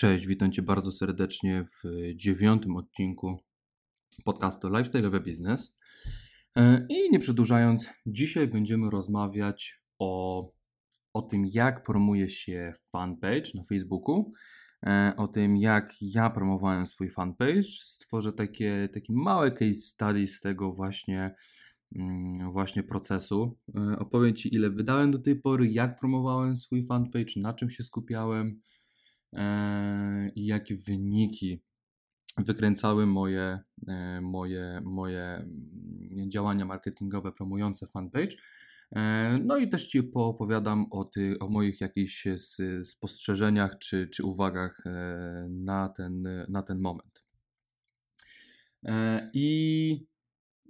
Cześć, witam Cię bardzo serdecznie w dziewiątym odcinku podcastu Lifestyle Business. E, I nie przedłużając, dzisiaj będziemy rozmawiać o, o tym, jak promuje się fanpage na Facebooku, e, o tym, jak ja promowałem swój fanpage. Stworzę takie, takie małe case study z tego właśnie, mm, właśnie procesu. E, opowiem Ci, ile wydałem do tej pory, jak promowałem swój fanpage, na czym się skupiałem E, i jakie wyniki wykręcały moje, e, moje, moje mm, działania marketingowe promujące fanpage. E, no i też Ci poopowiadam o, ty, o moich jakichś spostrzeżeniach czy, czy uwagach na ten, na ten moment. I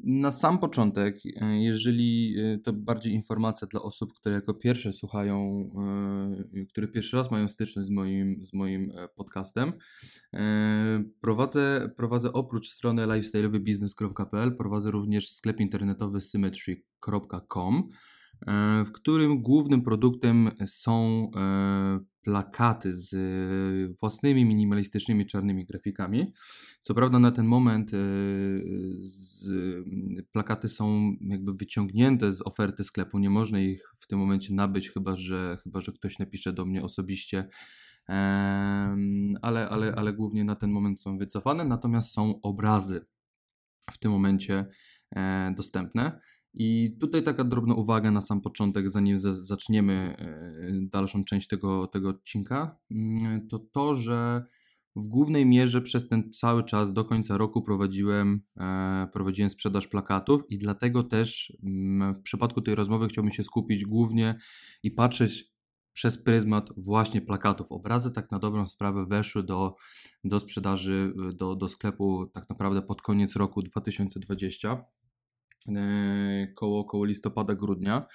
na sam początek, e, jeżeli e, to bardziej informacja dla osób, które jako pierwsze słuchają, e, które pierwszy raz mają styczność z moim, z moim podcastem, prowadzę, prowadzę oprócz strony lifestyleowybusiness.pl, prowadzę również sklep internetowy symmetry.com, w którym głównym produktem są plakaty z e, własnymi minimalistycznymi czarnymi grafikami. Co prawda na ten moment e, plakaty są jakby wyciągnięte z oferty sklepu, nie można ich w tym momencie nabyć, chyba że, chyba, że ktoś napisze do mnie osobiście, ale, ale, ale głównie na ten moment są wycofane, natomiast są obrazy w tym momencie e, dostępne. I tutaj taka drobna uwaga na sam początek, zanim zaczniemy e, dalszą część tego, tego odcinka, mm, to to, że w głównej mierze przez ten cały czas do końca roku prowadziłem, e, prowadziłem sprzedaż plakatów i dlatego też mm, w przypadku tej rozmowy chciałbym się skupić głównie i patrzeć przez pryzmat właśnie plakatów. Obrazy tak na dobrą sprawę weszły do, do sprzedaży, do, do sklepu tak naprawdę pod koniec roku 2020 E, koło, koło listopada, grudnia.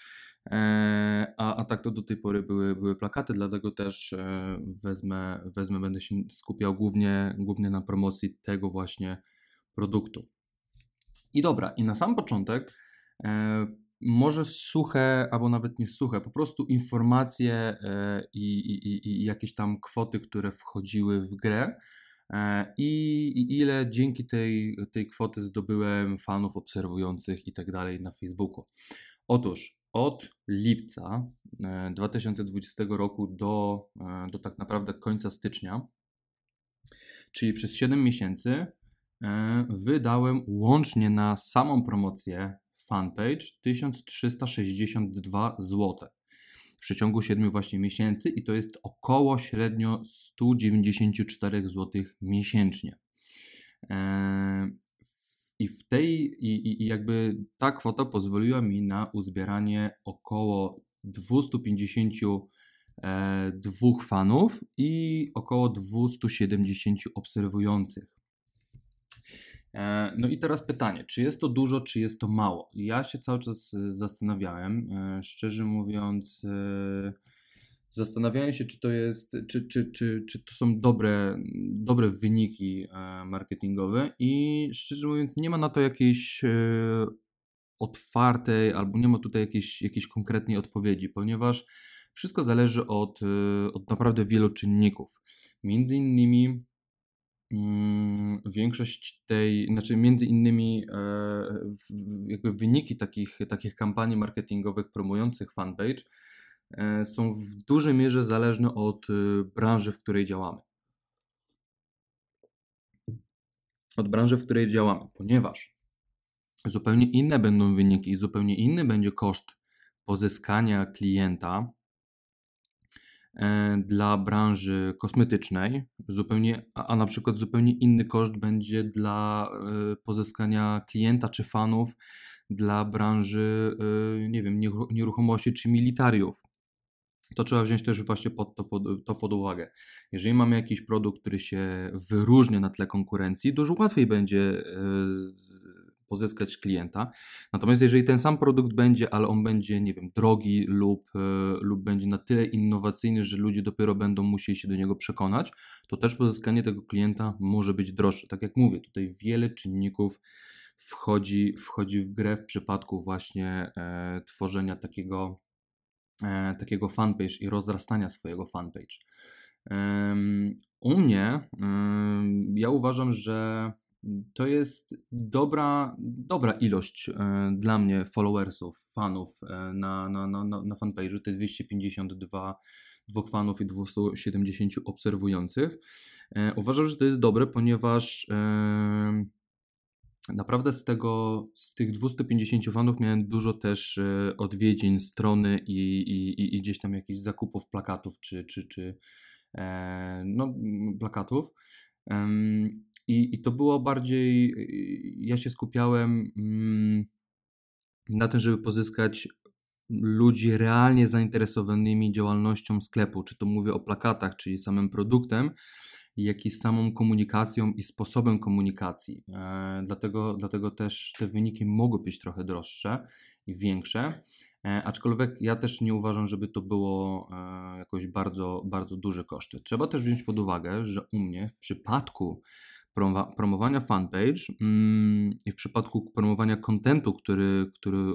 E, a, a tak to do tej pory były, były plakaty, dlatego też e, wezmę, wezmę, będę się skupiał głównie, głównie na promocji tego właśnie produktu. I dobra, i na sam początek może suche, albo nawet nie suche, po prostu informacje i, i, i jakieś tam kwoty, które wchodziły w grę, E, I, i ile dzięki tej, tej kwoty zdobyłem fanów obserwujących i tak dalej na Facebooku. Otóż od lipca 2020 e, roku do, e, do tak naprawdę końca stycznia, czyli przez 7 miesięcy, wydałem łącznie na samą promocję fanpage 1362 zł przeciągu 7 właśnie miesięcy i to jest około średnio 194 zł miesięcznie. E, I w tej, i, i jakby ta kwota pozwoliła mi na uzbieranie około 250 e, dwóch fanów i około 270 obserwujących. E, no i teraz pytanie, czy jest to dużo, czy jest to mało? Ja się cały czas e, zastanawiałem, e, szczerze mówiąc, zastanawiałem się, czy to jest, czy, czy, czy, czy to są dobre, dobre wyniki marketingowe i szczerze mówiąc, nie ma na to jakiejś otwartej, albo nie ma tutaj jakiejś, jakiejś konkretnej odpowiedzi, ponieważ wszystko zależy od, od naprawdę wielu czynników. Między innymi większość tej, znaczy między innymi e, jakby wyniki takich, takich kampanii marketingowych promujących fanpage e, są w dużej mierze zależne od e, branży, w której działamy. Od branży, w której działamy, ponieważ zupełnie inne będą wyniki i zupełnie inny będzie koszt pozyskania klienta dla branży kosmetycznej, zupełnie, a na przykład zupełnie inny koszt będzie dla e, pozyskania klienta czy fanów dla branży, e, nie wiem, nieruchomości czy militariów. To trzeba wziąć też właśnie pod to, pod, to pod uwagę. Jeżeli mamy jakiś produkt, który się wyróżnia na tle konkurencji, dużo łatwiej będzie pozyskać klienta. Natomiast jeżeli ten sam produkt będzie, ale on będzie, nie wiem, drogi lub, e, lub będzie na tyle innowacyjny, że ludzie dopiero będą musieli się do niego przekonać, to też pozyskanie tego klienta może być droższe. Tak jak mówię, tutaj wiele czynników wchodzi, wchodzi w grę w przypadku właśnie e, tworzenia takiego, e, takiego fanpage i rozrastania swojego fanpage. U mnie ja uważam, że to jest dobra, dobra ilość e, dla mnie followersów, fanów e, na, na, na, na fanpage'u. Jest 252 dwóch fanów i 270 obserwujących. E, uważam, że to jest dobre, ponieważ naprawdę z tego, z tych 250 fanów miałem dużo też odwiedzin strony i, i, i gdzieś tam jakichś zakupów plakatów czy, czy, czy no, plakatów. I, I to było bardziej, ja się skupiałem mm, na tym, żeby pozyskać ludzi realnie zainteresowanymi działalnością sklepu, czy to mówię o plakatach, czyli samym produktem, jak i samą komunikacją i sposobem komunikacji. E, dlatego, dlatego też te wyniki mogły być trochę droższe i większe, e, aczkolwiek ja też nie uważam, żeby to było e, jakoś bardzo, bardzo duże koszty. Trzeba też wziąć pod uwagę, że u mnie w przypadku promowania fanpage mm, i w przypadku promowania kontentu, który, który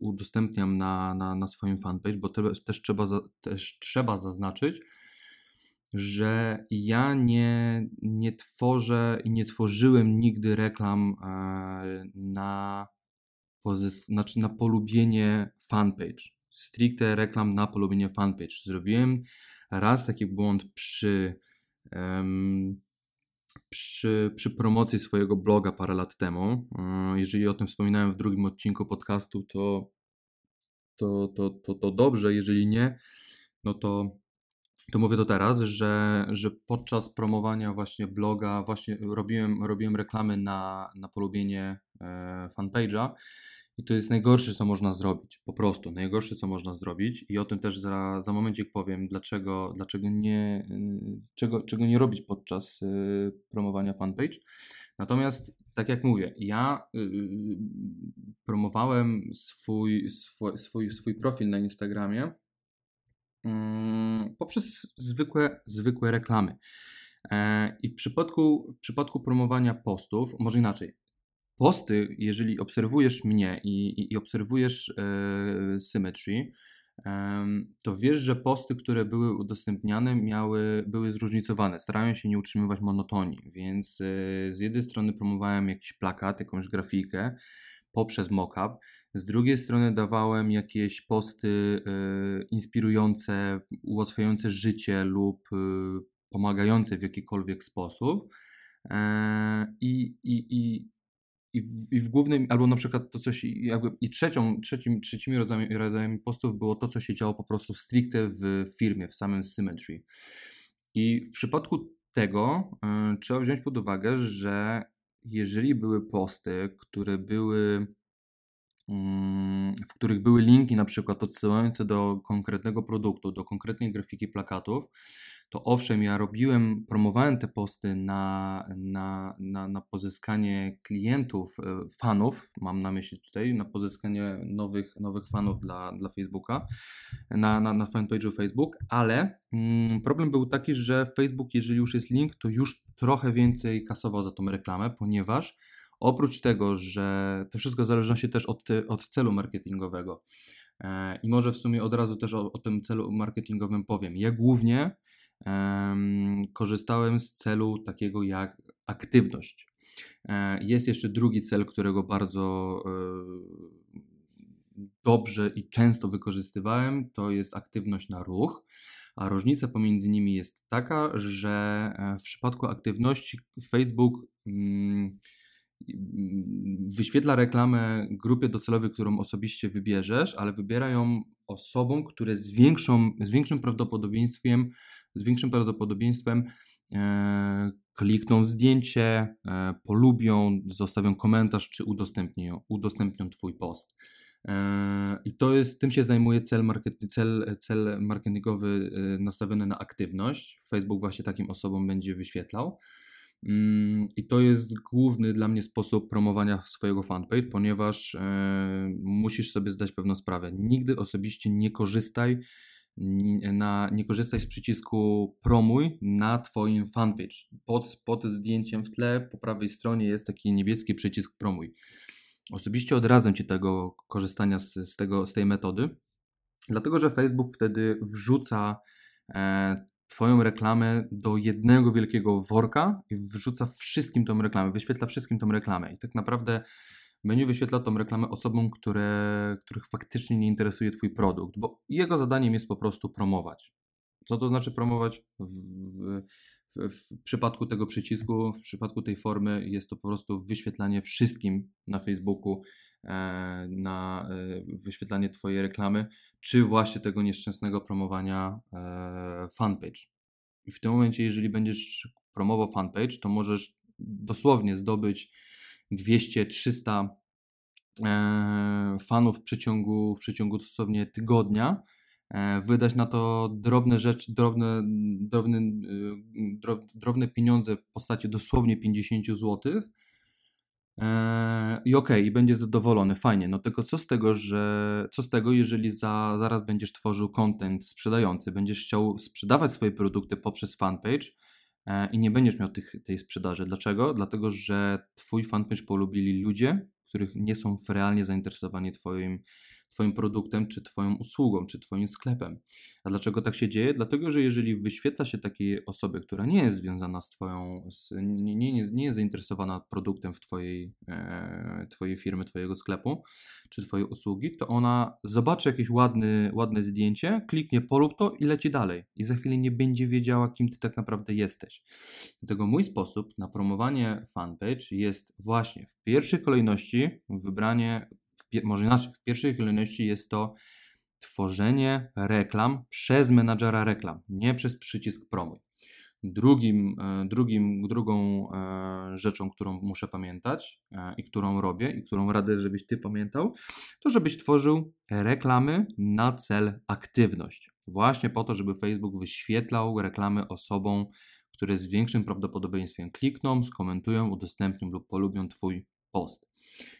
udostępniam na, na, na swoim fanpage, bo te, też, trzeba też trzeba zaznaczyć, że ja nie, nie tworzę i nie tworzyłem nigdy reklam e, na, pozys- znaczy na polubienie fanpage. Stricte reklam na polubienie fanpage. Zrobiłem raz taki błąd przy um, przy, przy promocji swojego bloga parę lat temu. E, jeżeli o tym wspominałem w drugim odcinku podcastu, to, to, to, to, to dobrze. Jeżeli nie, no to, to mówię to teraz, że, że podczas promowania właśnie bloga właśnie robiłem, robiłem reklamy na, na polubienie e, fanpage'a i to jest najgorsze, co można zrobić. Po prostu najgorsze, co można zrobić. I o tym też za, za momencik powiem, dlaczego, dlaczego nie, czego, czego nie robić podczas y, promowania fanpage. Natomiast, tak jak mówię, ja y, promowałem swój, swój, swój, swój profil na Instagramie poprzez zwykłe, zwykłe reklamy. E, I w przypadku, w przypadku promowania postów, może inaczej, posty, jeżeli obserwujesz mnie i, i, i obserwujesz e, Symmetry, to wiesz, że posty, które były udostępniane, miały, były zróżnicowane. Starają się nie utrzymywać monotonii, więc e, z jednej strony promowałem jakiś plakat, jakąś grafikę poprzez mockup, z drugiej strony dawałem jakieś posty e, inspirujące, ułatwiające życie lub e, pomagające w jakikolwiek sposób. E, I, i, i, i w, i w głównym, albo na przykład to coś, jakby i trzecią, trzecim, trzecimi rodzajami, rodzajami postów było to, co się działo po prostu stricte w firmie, w samym Symmetry. I w przypadku tego y, trzeba wziąć pod uwagę, że jeżeli były posty, które były w których były linki na przykład odsyłające do konkretnego produktu, do konkretnej grafiki plakatów, to owszem, ja robiłem, promowałem te posty na, na, na, na pozyskanie klientów, e, fanów, mam na myśli tutaj, na pozyskanie nowych, nowych fanów dla, dla Facebooka, na, na, na fanpage'u Facebook, ale mm, problem był taki, że Facebook, jeżeli już jest link, to już trochę więcej kasował za tą reklamę, ponieważ oprócz tego, że to wszystko zależy się też od, od celu marketingowego. E, I może w sumie od razu też o, o tym celu marketingowym powiem. Ja głównie korzystałem z celu takiego jak aktywność. E, jest jeszcze drugi cel, którego bardzo e, dobrze i często wykorzystywałem, to jest aktywność na ruch. A różnica pomiędzy nimi jest taka, że w przypadku aktywności Facebook mm, wyświetla reklamę grupie docelowej, którą osobiście wybierzesz, ale wybiera ją osobom, które z, większą, z większym prawdopodobieństwem z większym prawdopodobieństwem e, klikną zdjęcie, e, polubią, zostawią komentarz czy udostępnią, udostępnią Twój post. E, I to jest, tym się zajmuje cel, market, cel, cel marketingowy nastawiony na aktywność. Facebook właśnie takim osobom będzie wyświetlał. Mm, I to jest główny dla mnie sposób promowania swojego fanpage, ponieważ musisz sobie zdać pewną sprawę. Nigdy osobiście nie korzystaj na, nie korzystaj z przycisku promuj na Twoim fanpage. Pod, pod zdjęciem w tle po prawej stronie jest taki niebieski przycisk promuj. Osobiście odradzam Ci tego korzystania z, z, tego, z tej metody, dlatego że Facebook wtedy wrzuca e, Twoją reklamę do jednego wielkiego worka i wrzuca wszystkim tą reklamę, wyświetla wszystkim tą reklamę. I tak naprawdę będzie wyświetlał tą reklamę osobom, które, których faktycznie nie interesuje Twój produkt, bo jego zadaniem jest po prostu promować. Co to znaczy promować? W, w, w, przypadku tego przycisku, w przypadku tej formy jest to po prostu wyświetlanie wszystkim na Facebooku, na e, wyświetlanie Twojej reklamy, czy właśnie tego nieszczęsnego promowania e, fanpage. I w tym momencie, jeżeli będziesz promował fanpage, to możesz dosłownie zdobyć 200-300 fanów w przeciągu, w przeciągu dosłownie tygodnia, E, wydać na to drobne rzeczy, drobne, drobne, drobne pieniądze w postaci dosłownie 50 zł. E, I okej, okay, będzie zadowolony, fajnie. No tylko co z tego, że co z tego, jeżeli za, zaraz będziesz tworzył content sprzedający, będziesz chciał sprzedawać swoje produkty poprzez fanpage e, i nie będziesz miał tych, tej sprzedaży. Dlaczego? Dlatego, że twój fanpage polubili ludzie, których nie są realnie zainteresowani twoim Twoim produktem, czy Twoją usługą, czy Twoim sklepem. A dlaczego tak się dzieje? Dlatego, że jeżeli wyświetla się takiej osoby, która nie jest związana z Twoją, z, nie, nie, nie jest zainteresowana produktem w Twojej, e, twojej firmy, Twojego sklepu, czy Twojej usługi, to ona zobaczy jakieś ładny, ładne zdjęcie, kliknie polub to i leci dalej. I za chwilę nie będzie wiedziała, kim Ty tak naprawdę jesteś. Dlatego mój sposób na promowanie fanpage jest właśnie w pierwszej kolejności wybranie może inaczej, w pierwszej kolejności jest to tworzenie reklam przez menadżera reklam, nie przez przycisk promuj. Drugim, e, drugim, drugą e, rzeczą, którą muszę pamiętać e, i którą robię i którą radzę, żebyś ty pamiętał, to żebyś tworzył reklamy na cel aktywność. Właśnie po to, żeby Facebook wyświetlał reklamy osobom, które z większym prawdopodobieństwem klikną, skomentują, udostępnią lub polubią Twój post.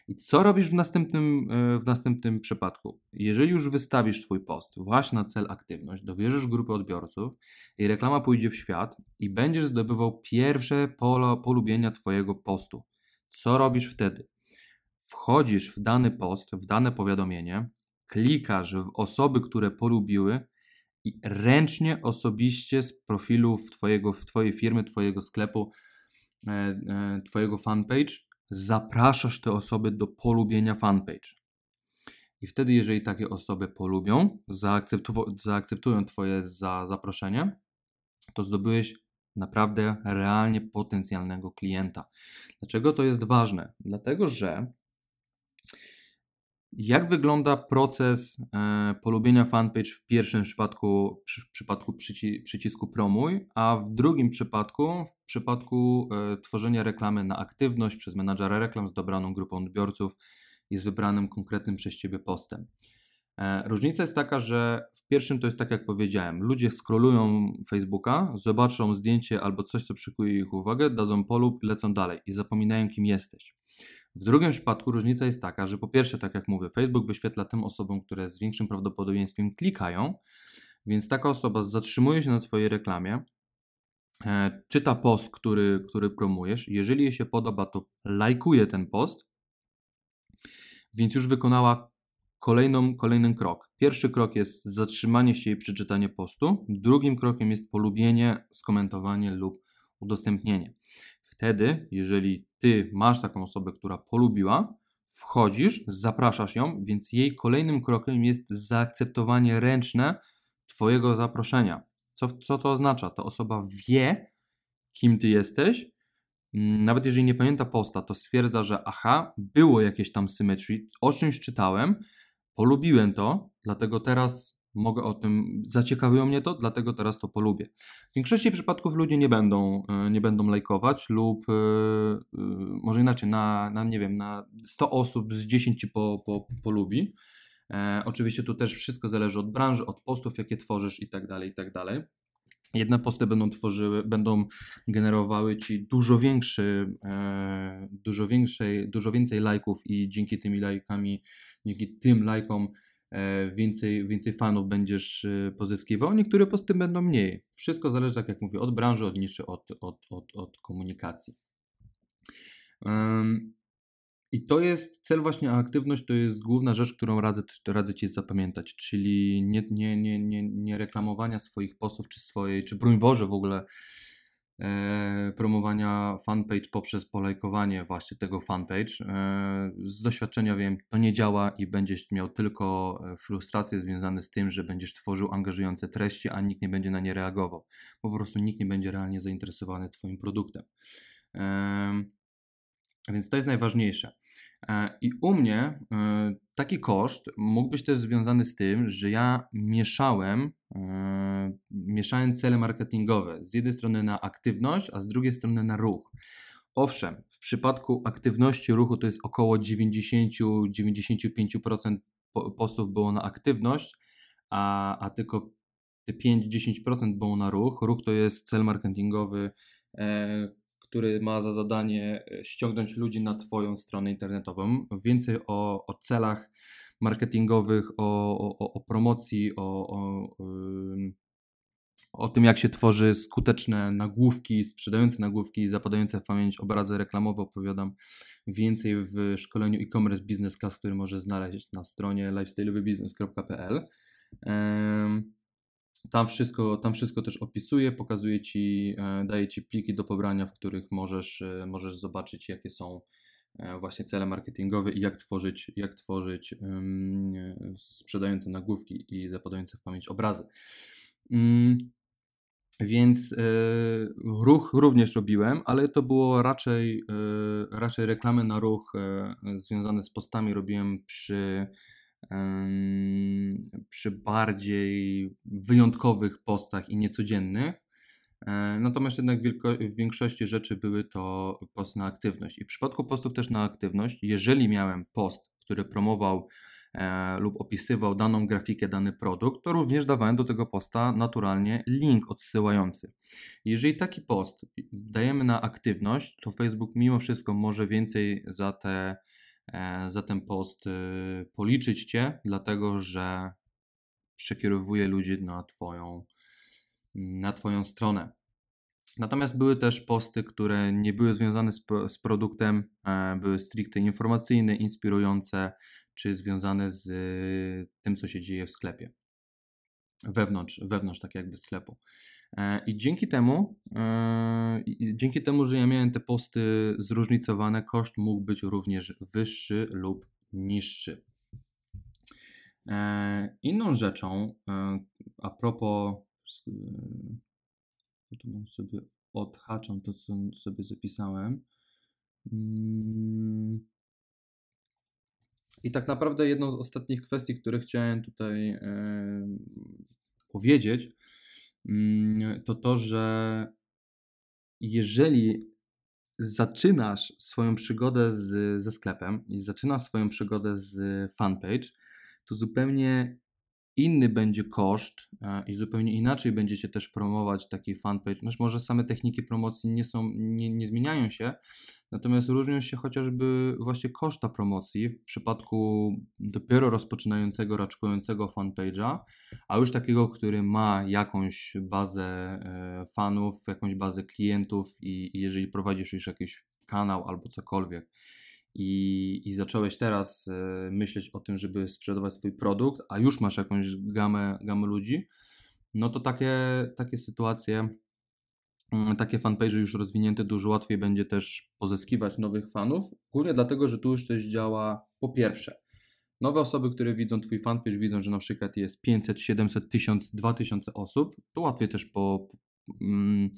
I co robisz w następnym, e, w następnym przypadku? Jeżeli już wystawisz Twój post właśnie na cel aktywność, dobierzesz grupę odbiorców i reklama pójdzie w świat i będziesz zdobywał pierwsze polo, polubienia Twojego postu. Co robisz wtedy? Wchodzisz w dany post, w dane powiadomienie, klikasz w osoby, które polubiły i ręcznie, osobiście z profilu w, twojego, w Twojej firmy, Twojego sklepu, e, e, Twojego fanpage zapraszasz te osoby do polubienia fanpage. I wtedy, jeżeli takie osoby polubią, zaakceptują Twoje za zaproszenie, to zdobyłeś naprawdę realnie potencjalnego klienta. Dlaczego to jest ważne? Dlatego, że jak wygląda proces e, polubienia fanpage w pierwszym przypadku, przy, w przypadku przyci, przycisku promuj, a w drugim przypadku, w przypadku e, tworzenia reklamy na aktywność przez menadżera reklam z dobraną grupą odbiorców i z wybranym konkretnym przez Ciebie postem. E, różnica jest taka, że w pierwszym to jest tak jak powiedziałem, ludzie scrollują Facebooka, zobaczą zdjęcie albo coś, co przykuje ich uwagę, dadzą polub, lecą dalej i zapominają kim jesteś. W drugim przypadku różnica jest taka, że po pierwsze, tak jak mówię, Facebook wyświetla tym osobom, które z większym prawdopodobieństwem klikają, więc taka osoba zatrzymuje się na Twojej reklamie, e, czyta post, który, który promujesz. Jeżeli jej się podoba, to lajkuje ten post, więc już wykonała kolejną, kolejny krok. Pierwszy krok jest zatrzymanie się i przeczytanie postu. Drugim krokiem jest polubienie, skomentowanie lub udostępnienie. Wtedy, jeżeli ty masz taką osobę, która polubiła, wchodzisz, zapraszasz ją, więc jej kolejnym krokiem jest zaakceptowanie ręczne Twojego zaproszenia. Co, co to oznacza? Ta osoba wie, kim Ty jesteś. Mm, nawet jeżeli nie pamięta posta, to stwierdza, że aha, było jakieś tam symetrii, o czymś czytałem, polubiłem to, dlatego teraz mogę o tym, zaciekawiło mnie to, dlatego teraz to polubię. W większości przypadków ludzie nie będą, e, nie będą lajkować lub e, e, może inaczej, na, na nie wiem, na 100 osób z 10 ci po, po, polubi. oczywiście tu też wszystko zależy od branży, od postów, jakie tworzysz i tak dalej, i tak dalej. Jedne posty będą tworzyły, będą generowały ci dużo większy, dużo większej, dużo więcej lajków i dzięki tymi lajkami, dzięki tym lajkom E, więcej, więcej fanów będziesz e, pozyskiwał, niektóre posty będą mniej. Wszystko zależy, tak jak mówię, od branży, od niszy, od, od, od, od komunikacji. I to jest cel właśnie, a aktywność to jest główna rzecz, którą radzę, radzę Ci zapamiętać, czyli nie, nie, nie, nie, nie reklamowania swoich postów, czy swojej, czy broń Boże w ogóle e, promowania fanpage poprzez polajkowanie właśnie tego fanpage. E, z doświadczenia wiem, to nie działa i będziesz miał tylko e, frustracje związane z tym, że będziesz tworzył angażujące treści, a nikt nie będzie na nie reagował. Po prostu nikt nie będzie realnie zainteresowany Twoim produktem. E, więc to jest najważniejsze. E, I u mnie e, taki koszt mógł być też związany z tym, że ja mieszałem, e, mieszałem cele marketingowe. Z jednej strony na aktywność, a z drugiej strony na ruch. Owszem, w przypadku aktywności ruchu to jest około 90-95% postów było na aktywność, a, a tylko te 5-10% było na ruch. Ruch to jest cel marketingowy, który ma za zadanie e, ściągnąć ludzi na Twoją stronę internetową. Więcej o, o celach marketingowych, o, o, o promocji, o, o, tym, jak się tworzy skuteczne nagłówki, sprzedające nagłówki, zapadające w pamięć obrazy reklamowe, opowiadam więcej w szkoleniu e-commerce business class, który możesz znaleźć na stronie lifestyleowybusiness.pl. Tam wszystko, tam wszystko też opisuje, pokazuje Ci, e, daje Ci pliki do pobrania, w których możesz, e, możesz zobaczyć, jakie są e, właśnie cele marketingowe i jak tworzyć, jak tworzyć sprzedające nagłówki i zapadające w pamięć obrazy. Um, więc ruch również robiłem, ale to było raczej, raczej reklamy na ruch związane z postami robiłem przy przy bardziej wyjątkowych postach i niecodziennych. E, natomiast jednak w większości rzeczy były to posty na aktywność. I w przypadku postów też na aktywność, jeżeli miałem post, który promował e, lub opisywał daną grafikę, dany produkt, to również dawałem do tego posta naturalnie link odsyłający. Jeżeli taki post dajemy na aktywność, to Facebook mimo wszystko może więcej za te za ten post y, policzyć Cię, dlatego że przekierowuje ludzi na Twoją, na twoją stronę. Natomiast były też posty, które nie były związane z, z produktem, e, były stricte informacyjne, inspirujące, czy związane z y, tym, co się dzieje w sklepie. Wewnątrz, wewnątrz tak jakby sklepu. E, I dzięki temu, e, dzięki temu, że ja miałem te posty zróżnicowane, koszt mógł być również wyższy lub niższy. E, inną rzeczą, a propos, tu sobie odhaczam to, co sobie zapisałem. Mm, I tak naprawdę jedną z ostatnich kwestii, które chciałem tutaj powiedzieć, to to, że jeżeli zaczynasz swoją przygodę z, ze sklepem i zaczynasz swoją przygodę z fanpage, to zupełnie inny będzie koszt e, i zupełnie inaczej będziecie też promować taki fanpage. Znaczy może same techniki promocji nie, są, nie, nie zmieniają się, natomiast różnią się chociażby właśnie koszta promocji w przypadku dopiero rozpoczynającego, raczkującego fanpage'a, a już takiego, który ma jakąś bazę e, fanów, jakąś bazę klientów i, i jeżeli prowadzisz już jakiś kanał albo cokolwiek, i, i zacząłeś teraz y, myśleć o tym, żeby sprzedawać swój produkt, a już masz jakąś gamę, gamę ludzi, no to takie, takie sytuacje, y, takie fanpage już rozwinięte, dużo łatwiej będzie też pozyskiwać nowych fanów, głównie dlatego, że tu już coś działa po pierwsze. Nowe osoby, które widzą Twój fanpage, widzą, że na przykład jest 500, 700, 1000, 2000 osób, to łatwiej też po, mm, E,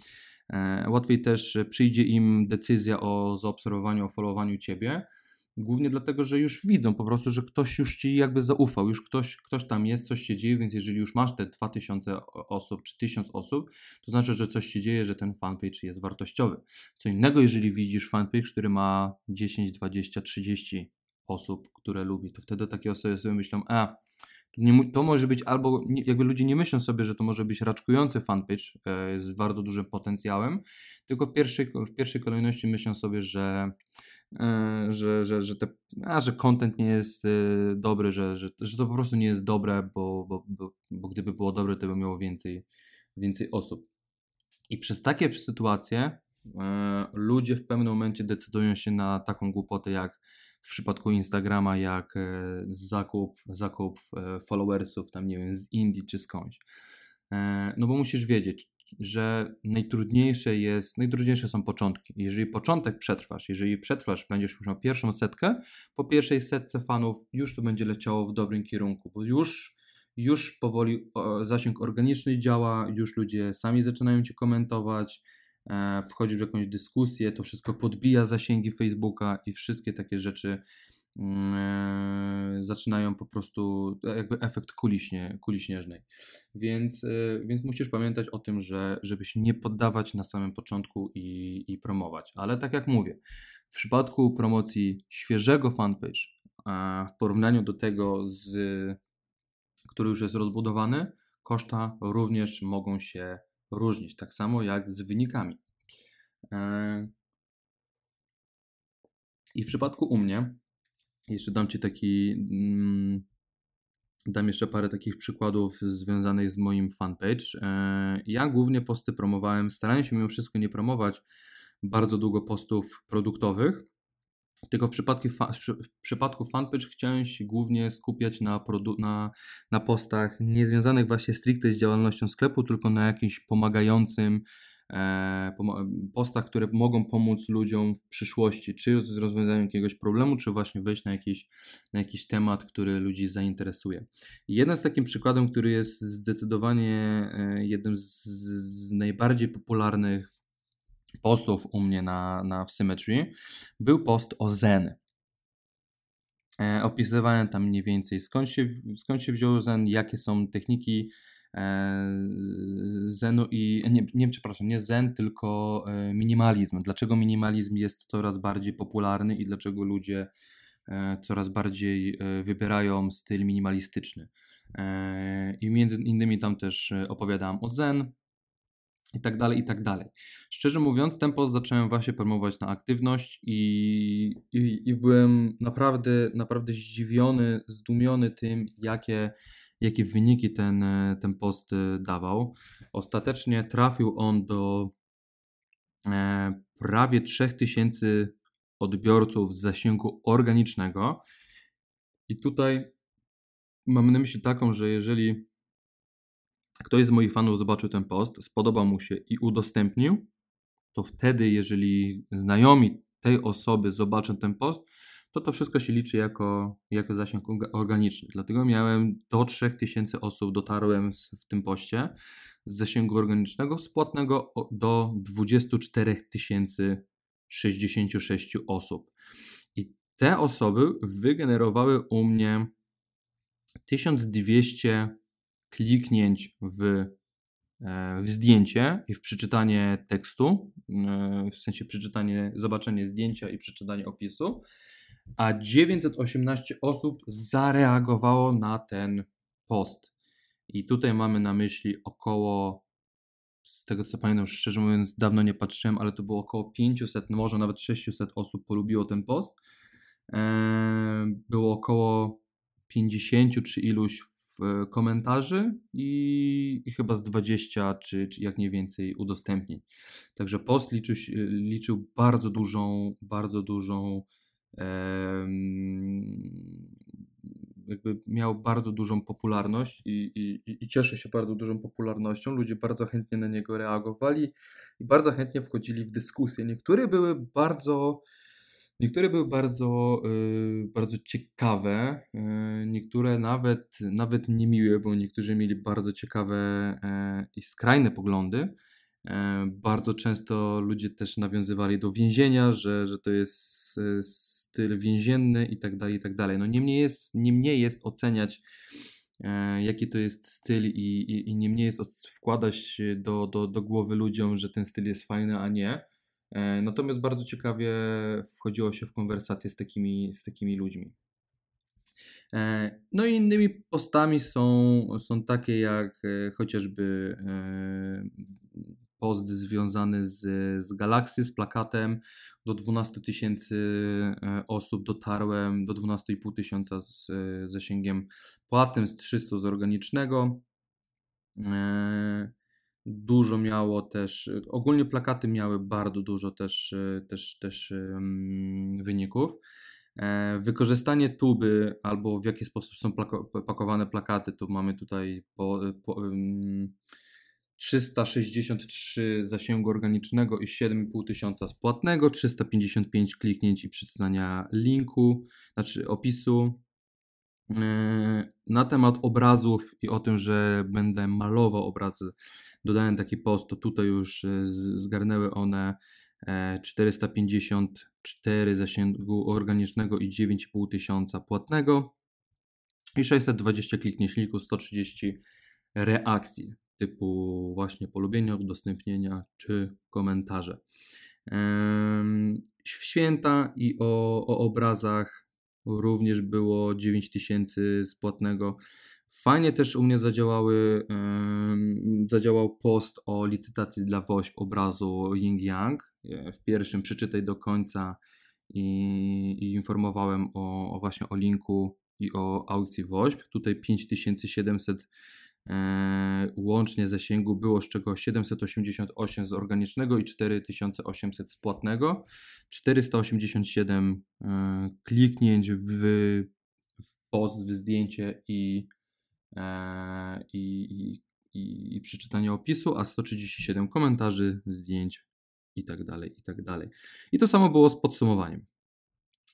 łatwiej też przyjdzie im decyzja o zaobserwowaniu, o followowaniu Ciebie. Głównie dlatego, że już widzą po prostu, że ktoś już Ci jakby zaufał, już ktoś, ktoś tam jest, coś się dzieje, więc jeżeli już masz te 2000 osób czy 1000 osób, to znaczy, że coś się dzieje, że ten fanpage jest wartościowy. Co innego, jeżeli widzisz fanpage, który ma 10, 20, 30 osób, które lubi, to wtedy takie osoby sobie myślą, a nie, to może być albo, jakby ludzie nie myślą sobie, że to może być raczkujący fanpage e, z bardzo dużym potencjałem, tylko w pierwszej, w pierwszej kolejności myślą sobie, że, e, że, że, że, te, a, że content nie jest e, dobry, że, że, że to po prostu nie jest dobre, bo, bo, bo, bo gdyby było dobre, to by miało więcej, więcej osób. I przez takie sytuacje ludzie w pewnym momencie decydują się na taką głupotę jak w przypadku Instagrama jak zakup, zakup followersów tam nie wiem z Indii czy skądś. No bo musisz wiedzieć, że najtrudniejsze jest, najtrudniejsze są początki. Jeżeli początek przetrwasz, jeżeli przetrwasz, będziesz już miał pierwszą setkę, po pierwszej setce fanów już to będzie leciało w dobrym kierunku, bo już, już powoli zasięg organiczny działa, już ludzie sami zaczynają cię komentować, e, wchodzić w jakąś dyskusję, to wszystko podbija zasięgi Facebooka i wszystkie takie rzeczy Mm, e, zaczynają po prostu e, jakby efekt kuli, śnie, kuli śnieżnej. Więc, więc musisz pamiętać o tym, że żeby się nie poddawać na samym początku i, i promować. Ale tak jak mówię, w przypadku promocji świeżego fanpage, w porównaniu do tego, z, który już jest rozbudowany, koszta również mogą się różnić, tak samo jak z wynikami. I w przypadku u mnie jeszcze dam Ci taki. Mm, dam jeszcze parę takich przykładów związanych z moim fanpage. E, ja głównie posty promowałem, starałem się mimo wszystko nie promować bardzo długo postów produktowych, tylko w przypadku, w przypadku fanpage chciałem się głównie skupiać na, na, na postach niezwiązanych właśnie stricte z działalnością sklepu, tylko na jakimś pomagającym E, postach, które mogą pomóc ludziom w przyszłości, czy z rozwiązaniem jakiegoś problemu, czy właśnie wejść na jakiś, na jakiś temat, który ludzi zainteresuje. Jeden z takim przykładem, który jest zdecydowanie e, jednym z, z najbardziej popularnych postów u mnie na, na w Symmetry, był post o Zen. E, opisywałem tam mniej więcej skąd się, skąd się wziął Zen, jakie są techniki E, Zenu i nie, nie przepraszam, nie Zen, tylko e, minimalizm. Dlaczego minimalizm jest coraz bardziej popularny i dlaczego ludzie e, coraz bardziej wybierają styl minimalistyczny. I między innymi tam też opowiadałem o Zen, i tak dalej, i tak dalej. Szczerze mówiąc, ten post zacząłem właśnie promować na aktywność i, i, i byłem naprawdę, naprawdę zdziwiony, zdumiony tym, jakie jakie wyniki ten, ten post e, dawał. Ostatecznie trafił on do e, prawie 3000 odbiorców z zasięgu organicznego. I tutaj mam na myśli taką, że jeżeli ktoś z moich fanów zobaczył ten post, spodobał mu się i udostępnił, to wtedy, jeżeli znajomi tej osoby zobaczą ten post, to to wszystko się liczy jako, jako zasięg organiczny. Dlatego miałem do 3000 osób, dotarłem w tym poście z zasięgu organicznego, z płatnego do 24 066 osób. I te osoby wygenerowały u mnie 1200 kliknięć w, e, w zdjęcie i w przeczytanie tekstu, e, w sensie przeczytanie, zobaczenie zdjęcia i przeczytanie opisu a 918 osób zareagowało na ten post. I tutaj mamy na myśli około, z tego co pamiętam, szczerze mówiąc, dawno nie patrzyłem, ale to było około 500, no może nawet 600 osób polubiło ten post. Eee, było około 50 czy iluś komentarzy i, i, chyba z 20 czy, czy jak nie więcej udostępnień. Także post liczył, liczył bardzo dużą, bardzo dużą jakby miał bardzo dużą popularność i, i, i cieszy się bardzo dużą popularnością. Ludzie bardzo chętnie na niego reagowali i bardzo chętnie wchodzili w dyskusje. Niektóre były bardzo, niektóre były bardzo, yy, bardzo ciekawe, yy, niektóre nawet, nawet niemiłe, bo niektórzy mieli bardzo ciekawe yy, i skrajne poglądy. Bardzo często ludzie też nawiązywali do więzienia, że, że to jest styl więzienny i tak dalej, i tak dalej. No niemniej jest, niemniej jest oceniać, jaki to jest styl i, i, i niemniej jest wkładać do, do, do głowy ludziom, że ten styl jest fajny, a nie. E, natomiast bardzo ciekawie wchodziło się w konwersację z takimi, z takimi ludźmi. No i innymi postami są, są takie jak chociażby post związany z, z Galaxy, z plakatem. Do 12 tysięcy e, osób dotarłem, do 12,5 tysiąca z zasięgiem płatnym, z 300 z organicznego. E, dużo miało też, ogólnie plakaty miały bardzo dużo też, e, też, też wyników. E, wykorzystanie tuby albo w jaki sposób są pakowane plakaty, tu mamy tutaj po, po, um, 363 zasięgu organicznego i 7,5 tysiąca spłatnego, 355 kliknięć i przeczytania linku, znaczy opisu. E, na temat obrazów i o tym, że będę malował obrazy, dodałem taki post, to tutaj już e, zgarnęły one 454 e, zasięgu organicznego i 9,5 tysiąca płatnego i 620 kliknięć linku, 130 reakcji typu właśnie polubienia, udostępnienia czy komentarze. W święta i o, o obrazach również było 9000 z płatnego. Fajnie też u mnie zadziałały, zadziałał post o licytacji dla WOŚP obrazu Ying Yang. W pierwszym przeczytaj do końca i, i informowałem o, o, właśnie o linku i o aukcji WOŚP. Tutaj 5700 E, łącznie zasięgu było, z czego 788 z organicznego i 4800 z płatnego, 487 e, kliknięć w, w post, w zdjęcie i, e, i, i, i przeczytanie opisu, a 137 komentarzy, zdjęć i tak dalej, i tak dalej. I to samo było z podsumowaniem.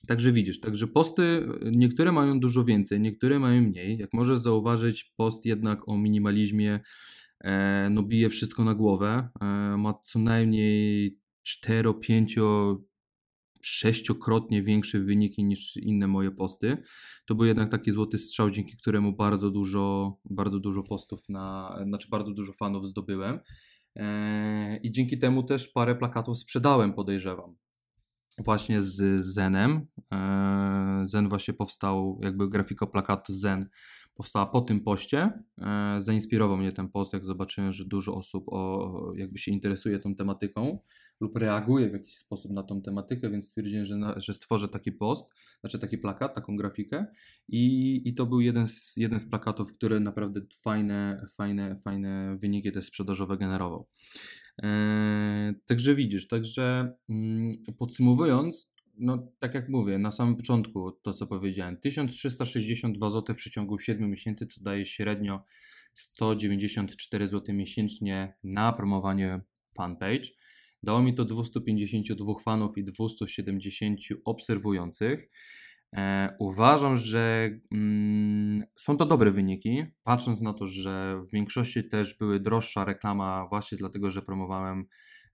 Także widzisz, także posty niektóre mają dużo więcej, niektóre mają mniej. Jak możesz zauważyć, post jednak o minimalizmie e, no bije wszystko na głowę. E, ma co najmniej 4, 5, sześciokrotnie większe wyniki niż inne moje posty. To był jednak taki złoty strzał, dzięki któremu bardzo dużo, bardzo dużo postów na, znaczy bardzo dużo fanów zdobyłem. E, I dzięki temu też parę plakatów sprzedałem, podejrzewam właśnie z Zenem. E, Zen właśnie powstał, jakby grafika plakatu Zen powstała po tym poście. E, zainspirował mnie ten post, jak zobaczyłem, że dużo osób o, jakby się interesuje tą tematyką lub reaguje w jakiś sposób na tą tematykę, więc stwierdziłem, że, na, że stworzę taki post, znaczy taki plakat, taką grafikę i, i to był jeden z, jeden z plakatów, który naprawdę fajne, fajne, fajne wyniki też sprzedażowe generował. Eee, także widzisz, także mm, podsumowując, no tak jak mówię, na samym początku to co powiedziałem, 1362 zł w przeciągu 7 miesięcy, co daje średnio 194 zł miesięcznie na promowanie fanpage. Dało mi to 252 fanów i 270 obserwujących. E, uważam, że mm, są to dobre wyniki, patrząc na to, że w większości też były droższa reklama, właśnie dlatego, że promowałem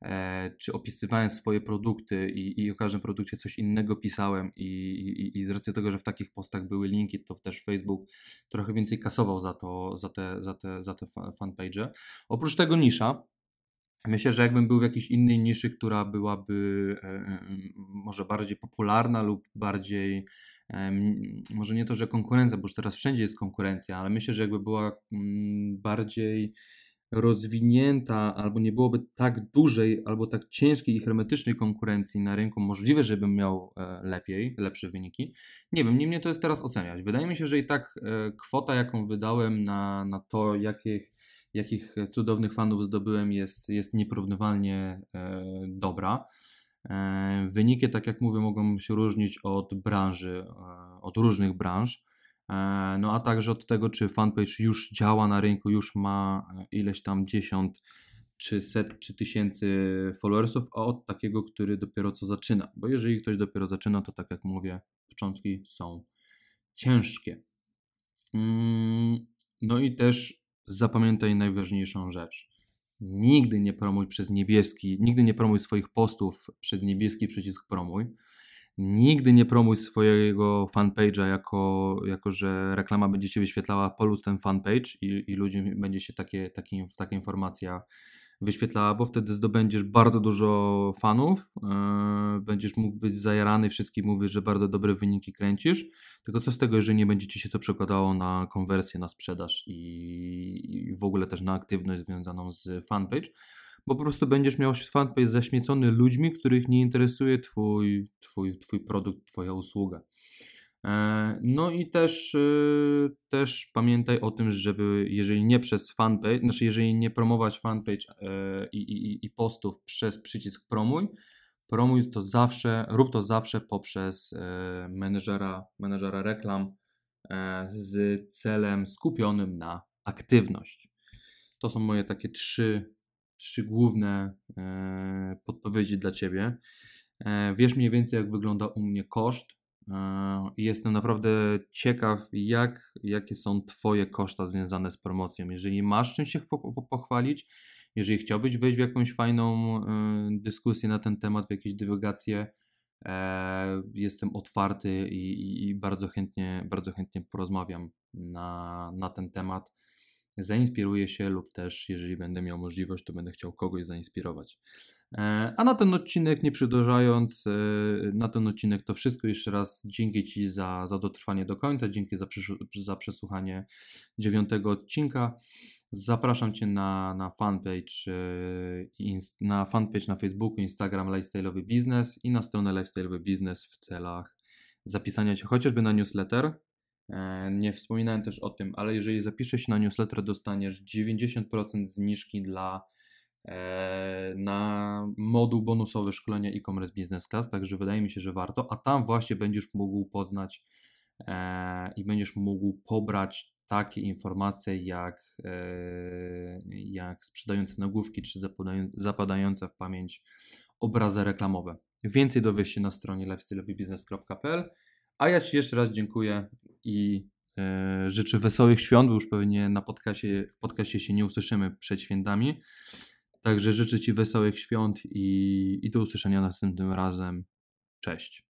e, czy opisywałem swoje produkty i, i o każdym produkcie coś innego pisałem i, i, i z racji tego, że w takich postach były linki, to też Facebook trochę więcej kasował za to, za te, za te, za te fanpage. Oprócz tego nisza, Myślę, że jakbym był w jakiejś innej niszy, która byłaby e, e, może bardziej popularna lub bardziej, może nie to, że konkurencja, bo już teraz wszędzie jest konkurencja, ale myślę, że jakby była bardziej rozwinięta, albo nie byłoby tak dużej, albo tak ciężkiej i hermetycznej konkurencji na rynku, możliwe, żebym miał e, lepiej, lepsze wyniki. Nie wiem, nie mnie to jest teraz oceniać. Wydaje mi się, że i tak kwota, jaką wydałem na, na to, jakich jakich cudownych fanów zdobyłem, jest, jest nieporównywalnie e, dobra. E, wyniki, tak jak mówię, mogą się różnić od branży, e, od różnych branż. No a także od tego, czy fanpage już działa na rynku, już ma ileś tam dziesiąt czy set, czy tysięcy followersów, a od takiego, który dopiero co zaczyna. Bo jeżeli ktoś dopiero zaczyna, to tak jak mówię, początki są ciężkie. Mm, no i też zapamiętaj najważniejszą rzecz. Nigdy nie promuj przez niebieski, nigdy nie promuj swoich postów przez niebieski przycisk promuj. Nigdy nie promuj swojego fanpage'a jako, jako, że reklama będzie Ci wyświetlała polus ten fanpage i, i ludziom będzie się takie, takie, taka informacja wyświetlała, bo wtedy zdobędziesz bardzo dużo fanów, yy, będziesz mógł być zajarany, wszystkim mówisz, że bardzo dobre wyniki kręcisz, tylko co z tego, jeżeli nie będzie Ci się to przekładało na konwersję, na sprzedaż i, i w ogóle też na aktywność związaną z fanpage, bo po prostu będziesz miał fanpage zaśmiecony ludźmi, których nie interesuje twój, twój, twój produkt, Twoja usługa. E, no i też, y, też pamiętaj o tym, żeby jeżeli nie przez fanpage, znaczy jeżeli nie promować fanpage e, i, i, i postów przez przycisk promuj, promuj to zawsze, rób to zawsze poprzez e, menedżera, menedżera reklam z celem skupionym na aktywność. To są moje takie trzy, trzy główne podpowiedzi dla Ciebie. Wiesz mniej więcej, jak wygląda u mnie koszt. E, Jestem naprawdę ciekaw, jak, jakie są Twoje koszta związane z promocją. Jeżeli masz czym się po- po- pochwalić, jeżeli chciałbyś wejść w jakąś fajną e, dyskusję na ten temat, w jakieś dywagacje, e, jestem otwarty i, i, i bardzo, chętnie, bardzo chętnie porozmawiam na, na ten temat. Zainspiruję się lub też, jeżeli będę miał możliwość, to będę chciał kogoś zainspirować. E, A na ten odcinek, nie przedłużając, e, na ten odcinek to wszystko. Jeszcze raz dzięki Ci za, za dotrwanie do końca, dzięki za, za przesłuchanie dziewiątego odcinka. Zapraszam Cię na, na fanpage, e, na fanpage na Facebooku, Instagram Lifestyle'owy Biznes i na stronę Lifestyle'owy Biznes w celach zapisania Cię chociażby na newsletter. E, Nie wspominałem też o tym, ale jeżeli zapiszesz się na newsletter, dostaniesz 90% zniżki dla e, na moduł bonusowy szkolenia e-commerce business class, także wydaje mi się, że warto, a tam właśnie będziesz mógł poznać e, i będziesz mógł pobrać takie informacje jak, jak sprzedające nagłówki czy zapadają- zapadające w pamięć obrazy reklamowe. Więcej dowiesz się na stronie lifestyleowybusiness.pl, a ja Ci jeszcze raz dziękuję i e, życzę wesołych świąt, bo już pewnie na podcaście, w podcaście się nie usłyszymy przed świętami. Także życzę Ci wesołych świąt i, i do usłyszenia następnym razem. Cześć.